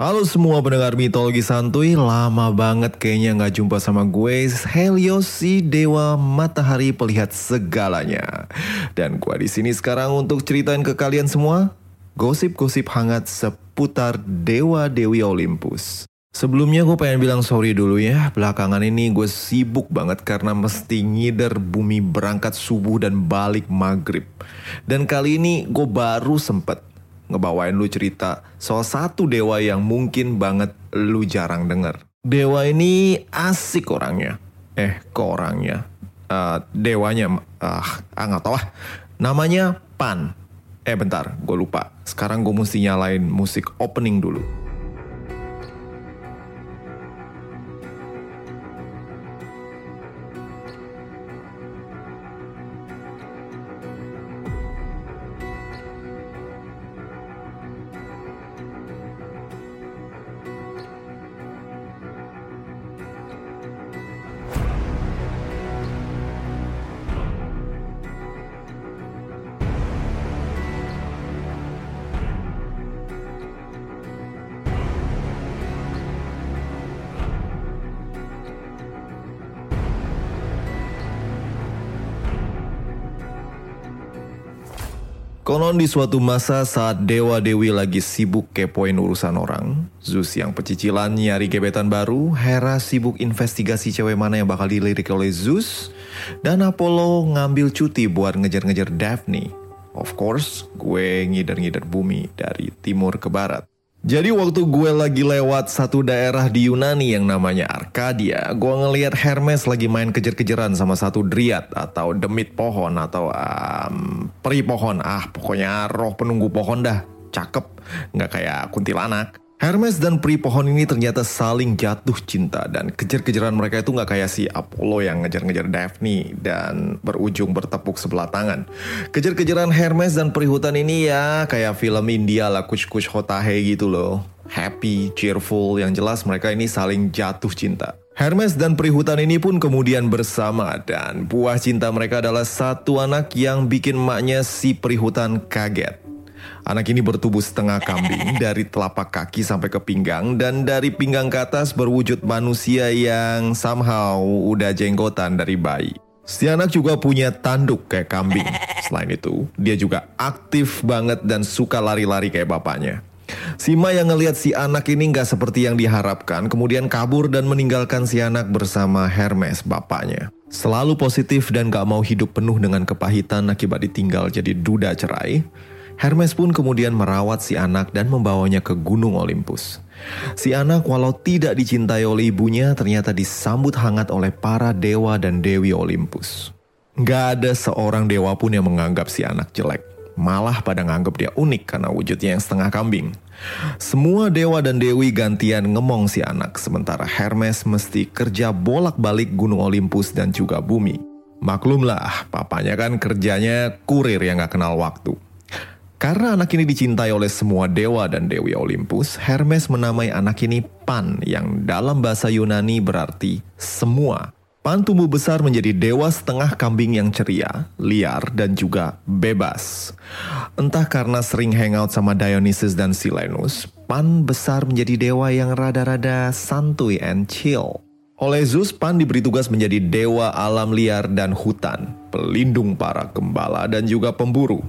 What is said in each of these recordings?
Halo semua pendengar mitologi santuy, lama banget kayaknya nggak jumpa sama gue, Helios si dewa matahari pelihat segalanya. Dan gue di sini sekarang untuk ceritain ke kalian semua gosip-gosip hangat seputar dewa dewi Olympus. Sebelumnya gue pengen bilang sorry dulu ya, belakangan ini gue sibuk banget karena mesti ngider bumi berangkat subuh dan balik maghrib. Dan kali ini gue baru sempet ngebawain lu cerita soal satu dewa yang mungkin banget lu jarang denger. Dewa ini asik orangnya. Eh, kok orangnya? Eh, dewanya, ah, ah nggak tahu ah. Namanya Pan. Eh bentar, gue lupa. Sekarang gue mesti nyalain musik opening dulu. Konon di suatu masa saat dewa-dewi lagi sibuk kepoin urusan orang, Zeus yang pecicilan nyari gebetan baru, Hera sibuk investigasi cewek mana yang bakal dilirik oleh Zeus, dan Apollo ngambil cuti buat ngejar-ngejar Daphne. Of course, gue ngider-ngider bumi dari timur ke barat. Jadi waktu gue lagi lewat satu daerah di Yunani yang namanya Arkadia, gue ngelihat Hermes lagi main kejar-kejaran sama satu driat atau demit pohon atau um, peri pohon. Ah, pokoknya roh penunggu pohon dah. Cakep, nggak kayak kuntilanak. Hermes dan peri pohon ini ternyata saling jatuh cinta dan kejar-kejaran mereka itu nggak kayak si Apollo yang ngejar-ngejar Daphne dan berujung bertepuk sebelah tangan. Kejar-kejaran Hermes dan peri hutan ini ya kayak film India lah kush kush hotahe gitu loh. Happy, cheerful, yang jelas mereka ini saling jatuh cinta. Hermes dan peri hutan ini pun kemudian bersama dan buah cinta mereka adalah satu anak yang bikin emaknya si peri hutan kaget. Anak ini bertubuh setengah kambing dari telapak kaki sampai ke pinggang dan dari pinggang ke atas berwujud manusia yang somehow udah jenggotan dari bayi. Si anak juga punya tanduk kayak kambing. Selain itu, dia juga aktif banget dan suka lari-lari kayak bapaknya. Sima yang ngelihat si anak ini nggak seperti yang diharapkan, kemudian kabur dan meninggalkan si anak bersama Hermes, bapaknya. Selalu positif dan gak mau hidup penuh dengan kepahitan akibat ditinggal jadi duda cerai, Hermes pun kemudian merawat si anak dan membawanya ke Gunung Olympus. Si anak walau tidak dicintai oleh ibunya ternyata disambut hangat oleh para dewa dan dewi Olympus. Gak ada seorang dewa pun yang menganggap si anak jelek. Malah pada nganggap dia unik karena wujudnya yang setengah kambing. Semua dewa dan dewi gantian ngemong si anak, sementara Hermes mesti kerja bolak-balik Gunung Olympus dan juga bumi. Maklumlah, papanya kan kerjanya kurir yang gak kenal waktu. Karena anak ini dicintai oleh semua dewa dan dewi Olympus, Hermes menamai anak ini Pan yang dalam bahasa Yunani berarti semua. Pan tumbuh besar menjadi dewa setengah kambing yang ceria, liar, dan juga bebas. Entah karena sering hangout sama Dionysus dan Silenus, Pan besar menjadi dewa yang rada-rada santuy and chill. Oleh Zeus, Pan diberi tugas menjadi dewa alam liar dan hutan, pelindung para gembala dan juga pemburu.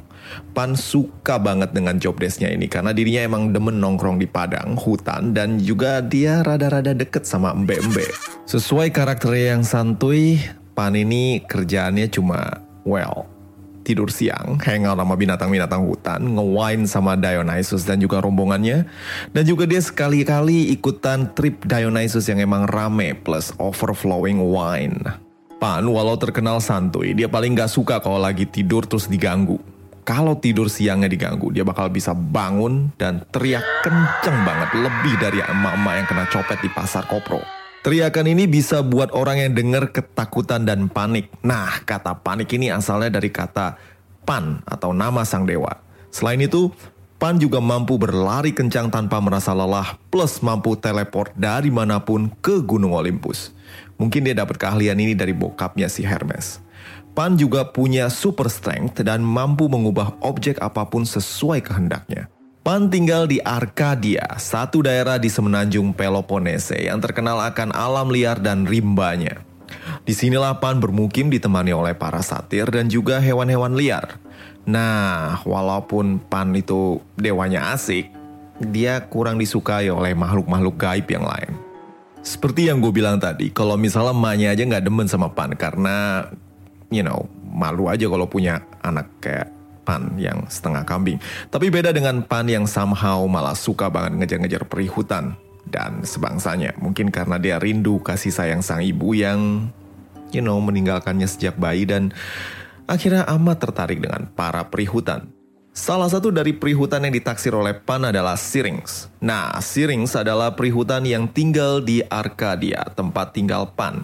Pan suka banget dengan job desknya ini karena dirinya emang demen nongkrong di padang, hutan, dan juga dia rada-rada deket sama embe-embe. Sesuai karakternya yang santuy, Pan ini kerjaannya cuma, well, tidur siang, hangout sama binatang-binatang hutan, nge-wine sama Dionysus dan juga rombongannya. Dan juga dia sekali-kali ikutan trip Dionysus yang emang rame plus overflowing wine. Pan walau terkenal santuy, dia paling gak suka kalau lagi tidur terus diganggu. Kalau tidur siangnya diganggu, dia bakal bisa bangun dan teriak kenceng banget lebih dari emak-emak yang kena copet di pasar kopro. Teriakan ini bisa buat orang yang dengar ketakutan dan panik. Nah, kata panik ini asalnya dari kata Pan atau nama sang dewa. Selain itu, Pan juga mampu berlari kencang tanpa merasa lelah, plus mampu teleport dari mana pun ke Gunung Olympus. Mungkin dia dapat keahlian ini dari bokapnya si Hermes. Pan juga punya super strength dan mampu mengubah objek apa pun sesuai kehendaknya. Pan tinggal di Arkadia, satu daerah di semenanjung Peloponnese yang terkenal akan alam liar dan rimbanya. Di sinilah Pan bermukim ditemani oleh para satir dan juga hewan-hewan liar. Nah, walaupun Pan itu dewanya asik, dia kurang disukai oleh makhluk-makhluk gaib yang lain. Seperti yang gue bilang tadi, kalau misalnya emaknya aja nggak demen sama Pan karena, you know, malu aja kalau punya anak kayak Pan yang setengah kambing. Tapi beda dengan Pan yang somehow malah suka banget ngejar-ngejar perihutan dan sebangsanya. Mungkin karena dia rindu kasih sayang sang ibu yang, you know, meninggalkannya sejak bayi dan akhirnya amat tertarik dengan para perihutan. Salah satu dari perihutan yang ditaksir oleh Pan adalah Syrinx. Nah, Syrinx adalah perihutan yang tinggal di Arkadia, tempat tinggal Pan.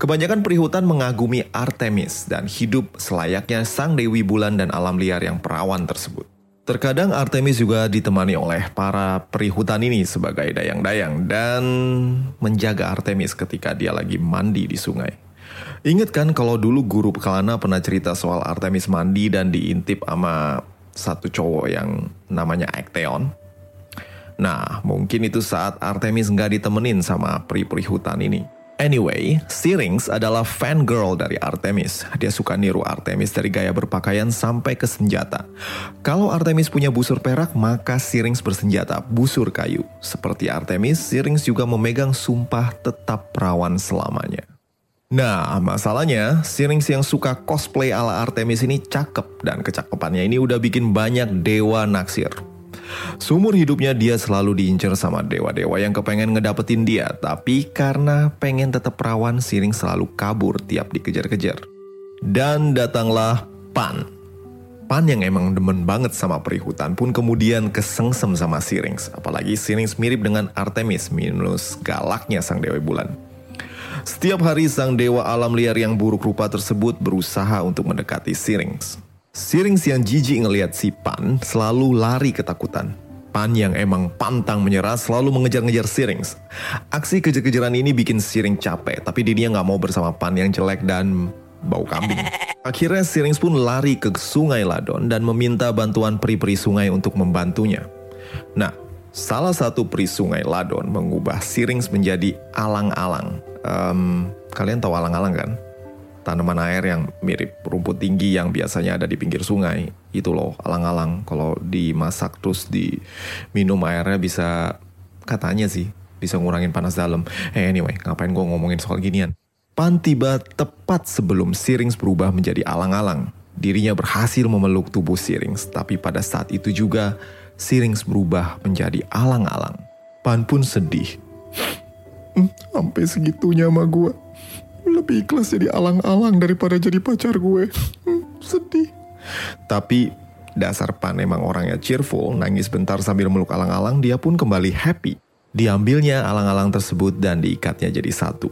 Kebanyakan perihutan mengagumi Artemis dan hidup selayaknya sang dewi bulan dan alam liar yang perawan tersebut. Terkadang Artemis juga ditemani oleh para perihutan ini sebagai dayang-dayang dan menjaga Artemis ketika dia lagi mandi di sungai. Ingat kan kalau dulu guru Pekalana pernah cerita soal Artemis mandi dan diintip sama satu cowok yang namanya Acteon? Nah, mungkin itu saat Artemis nggak ditemenin sama peri-perihutan ini. Anyway, Syrinx adalah fan girl dari Artemis. Dia suka niru Artemis dari gaya berpakaian sampai ke senjata. Kalau Artemis punya busur perak, maka Syrinx bersenjata busur kayu. Seperti Artemis, Syrinx juga memegang sumpah tetap perawan selamanya. Nah, masalahnya, Syrinx yang suka cosplay ala Artemis ini cakep dan kecakapannya ini udah bikin banyak dewa naksir. Sumur hidupnya dia selalu diincar sama dewa-dewa yang kepengen ngedapetin dia, tapi karena pengen tetap perawan, Siring selalu kabur tiap dikejar-kejar. Dan datanglah Pan. Pan yang emang demen banget sama perihutan pun kemudian kesengsem sama Sirings. Apalagi Sirings mirip dengan Artemis minus galaknya sang dewa bulan. Setiap hari sang dewa alam liar yang buruk rupa tersebut berusaha untuk mendekati Sirings. Sirings yang jijik ngelihat si Pan selalu lari ketakutan. Pan yang emang pantang menyerah selalu mengejar-ngejar Sirings. Aksi kejar-kejaran ini bikin Siring capek, tapi dia nggak mau bersama Pan yang jelek dan bau kambing. Akhirnya Sirings pun lari ke sungai Ladon dan meminta bantuan peri-peri sungai untuk membantunya. Nah, salah satu peri sungai Ladon mengubah Sirings menjadi alang-alang. Um, kalian tahu alang-alang kan? Tanaman air yang mirip rumput tinggi yang biasanya ada di pinggir sungai. Itu loh alang-alang. Kalau dimasak terus diminum airnya bisa katanya sih bisa ngurangin panas dalam. Hey, eh, anyway ngapain gue ngomongin soal ginian? Pan tiba tepat sebelum Sirings berubah menjadi alang-alang. Dirinya berhasil memeluk tubuh Sirings tapi pada saat itu juga Sirings berubah menjadi alang-alang. Pan pun sedih. Hmm, sampai segitunya sama gue lebih ikhlas jadi alang-alang daripada jadi pacar gue. Hmm, sedih. Tapi dasar Pan emang orangnya cheerful, nangis bentar sambil meluk alang-alang, dia pun kembali happy. Diambilnya alang-alang tersebut dan diikatnya jadi satu.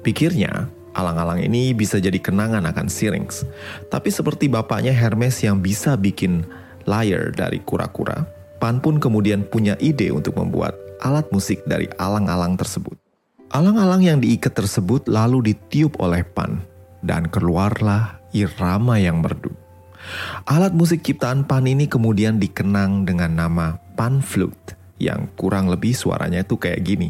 Pikirnya, alang-alang ini bisa jadi kenangan akan Syrinx. Tapi seperti bapaknya Hermes yang bisa bikin lyre dari kura-kura, Pan pun kemudian punya ide untuk membuat alat musik dari alang-alang tersebut. Alang-alang yang diikat tersebut lalu ditiup oleh Pan dan keluarlah irama yang merdu. Alat musik ciptaan Pan ini kemudian dikenang dengan nama Pan Flute yang kurang lebih suaranya itu kayak gini.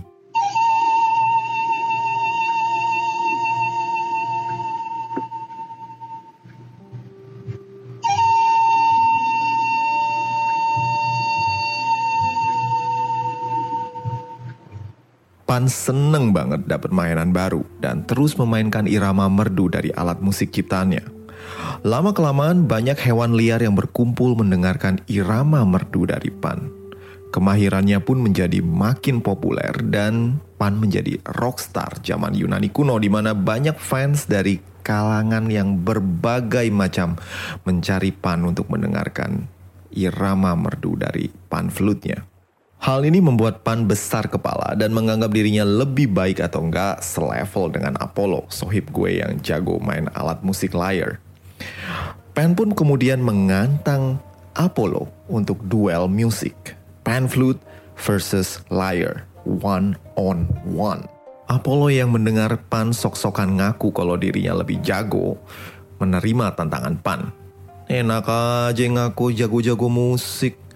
Pan seneng banget dapat mainan baru dan terus memainkan irama merdu dari alat musik ciptaannya. Lama-kelamaan banyak hewan liar yang berkumpul mendengarkan irama merdu dari Pan. Kemahirannya pun menjadi makin populer dan Pan menjadi rockstar zaman Yunani kuno di mana banyak fans dari kalangan yang berbagai macam mencari Pan untuk mendengarkan irama merdu dari Pan flute-nya. Hal ini membuat Pan besar kepala dan menganggap dirinya lebih baik atau enggak selevel dengan Apollo, sohib gue yang jago main alat musik lyre. Pan pun kemudian mengantang Apollo untuk duel musik. Pan flute versus lyre, one on one. Apollo yang mendengar Pan sok-sokan ngaku kalau dirinya lebih jago, menerima tantangan Pan. Enak aja ngaku jago-jago musik.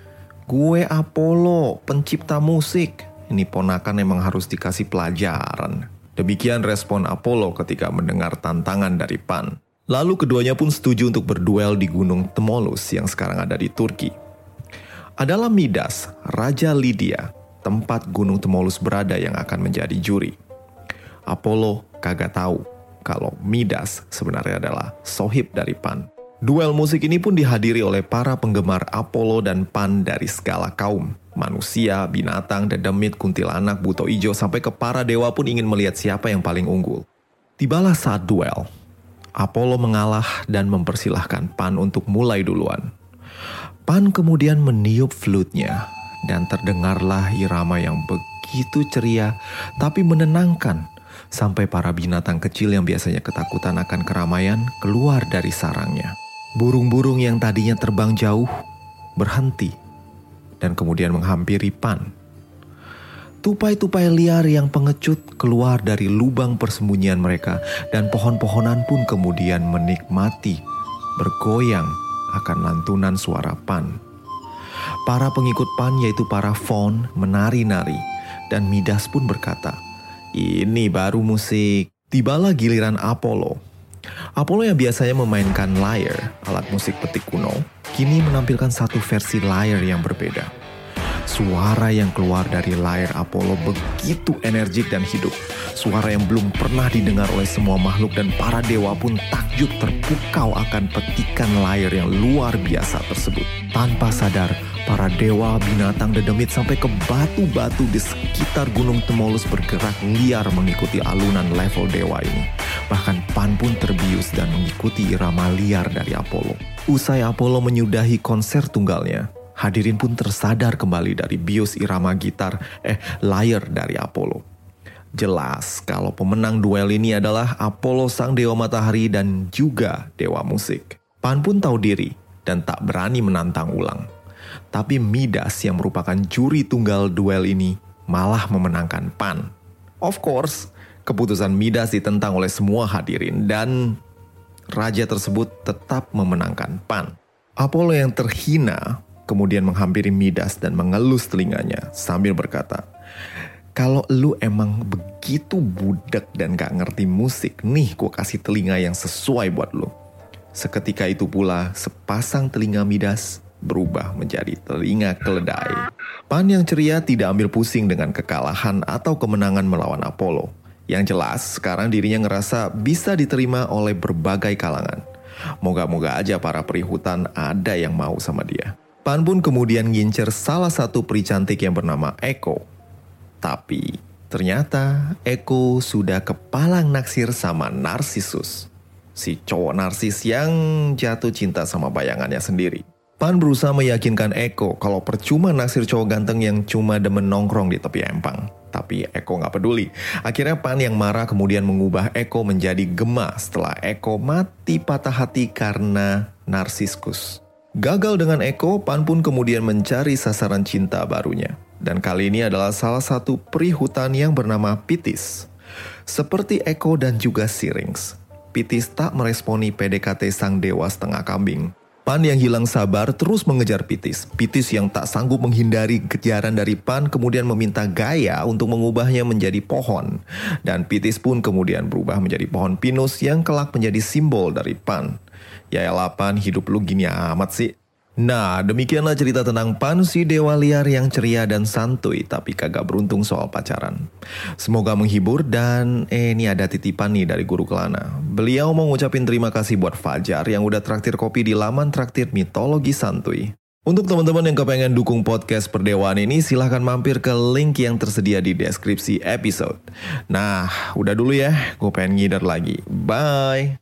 Gue Apollo, pencipta musik. Ini ponakan emang harus dikasih pelajaran. Demikian respon Apollo ketika mendengar tantangan dari Pan. Lalu keduanya pun setuju untuk berduel di Gunung Temolus yang sekarang ada di Turki. Adalah Midas, Raja Lydia, tempat Gunung Temolus berada yang akan menjadi juri. Apollo kagak tahu kalau Midas sebenarnya adalah sohib dari Pan. Duel musik ini pun dihadiri oleh para penggemar Apollo dan Pan dari segala kaum. Manusia, binatang, dedemit, kuntilanak, buto ijo, sampai ke para dewa pun ingin melihat siapa yang paling unggul. Tibalah saat duel. Apollo mengalah dan mempersilahkan Pan untuk mulai duluan. Pan kemudian meniup flute-nya dan terdengarlah irama yang begitu ceria tapi menenangkan sampai para binatang kecil yang biasanya ketakutan akan keramaian keluar dari sarangnya. Burung-burung yang tadinya terbang jauh berhenti dan kemudian menghampiri Pan. Tupai-tupai liar yang pengecut keluar dari lubang persembunyian mereka dan pohon-pohonan pun kemudian menikmati, bergoyang akan lantunan suara Pan. Para pengikut Pan yaitu para Fon menari-nari dan Midas pun berkata, ini baru musik. Tibalah giliran Apollo. Apollo yang biasanya memainkan lyre, alat musik petik kuno, kini menampilkan satu versi lyre yang berbeda. Suara yang keluar dari layar Apollo begitu energik dan hidup. Suara yang belum pernah didengar oleh semua makhluk dan para dewa pun takjub terpukau akan petikan layar yang luar biasa tersebut. Tanpa sadar, para dewa, binatang, dedemit sampai ke batu-batu di sekitar Gunung Temolus bergerak liar mengikuti alunan level dewa ini. Bahkan Pan pun terbius dan mengikuti irama liar dari Apollo. Usai Apollo menyudahi konser tunggalnya, Hadirin pun tersadar kembali dari bios irama gitar, eh, layar dari Apollo. Jelas kalau pemenang duel ini adalah Apollo sang dewa matahari dan juga dewa musik. Pan pun tahu diri dan tak berani menantang ulang. Tapi Midas yang merupakan juri tunggal duel ini malah memenangkan Pan. Of course, keputusan Midas ditentang oleh semua hadirin dan raja tersebut tetap memenangkan Pan. Apollo yang terhina kemudian menghampiri Midas dan mengelus telinganya sambil berkata, kalau lu emang begitu budak dan gak ngerti musik, nih gue kasih telinga yang sesuai buat lu. Seketika itu pula, sepasang telinga Midas berubah menjadi telinga keledai. Pan yang ceria tidak ambil pusing dengan kekalahan atau kemenangan melawan Apollo. Yang jelas, sekarang dirinya ngerasa bisa diterima oleh berbagai kalangan. Moga-moga aja para perihutan ada yang mau sama dia. Pan pun kemudian ngincer salah satu peri cantik yang bernama Eko. Tapi ternyata Eko sudah kepalang naksir sama Narsisus. Si cowok narsis yang jatuh cinta sama bayangannya sendiri. Pan berusaha meyakinkan Eko kalau percuma naksir cowok ganteng yang cuma demen nongkrong di tepi empang. Tapi Eko nggak peduli. Akhirnya Pan yang marah kemudian mengubah Eko menjadi Gema setelah Eko mati patah hati karena narsiskus. Gagal dengan Eko, Pan pun kemudian mencari sasaran cinta barunya. Dan kali ini adalah salah satu peri hutan yang bernama Pitis. Seperti Eko dan juga Sirings, Pitis tak meresponi PDKT sang dewa setengah kambing. Pan yang hilang sabar terus mengejar Pitis. Pitis yang tak sanggup menghindari kejaran dari Pan kemudian meminta Gaya untuk mengubahnya menjadi pohon. Dan Pitis pun kemudian berubah menjadi pohon pinus yang kelak menjadi simbol dari Pan. Ya elapan hidup lu gini amat sih. Nah, demikianlah cerita tentang Pansi Dewa Liar yang ceria dan santuy tapi kagak beruntung soal pacaran. Semoga menghibur dan eh ini ada titipan nih dari Guru Kelana. Beliau mau ngucapin terima kasih buat Fajar yang udah traktir kopi di laman traktir mitologi santuy. Untuk teman-teman yang kepengen dukung podcast perdewaan ini, silahkan mampir ke link yang tersedia di deskripsi episode. Nah, udah dulu ya, gue pengen ngider lagi. Bye!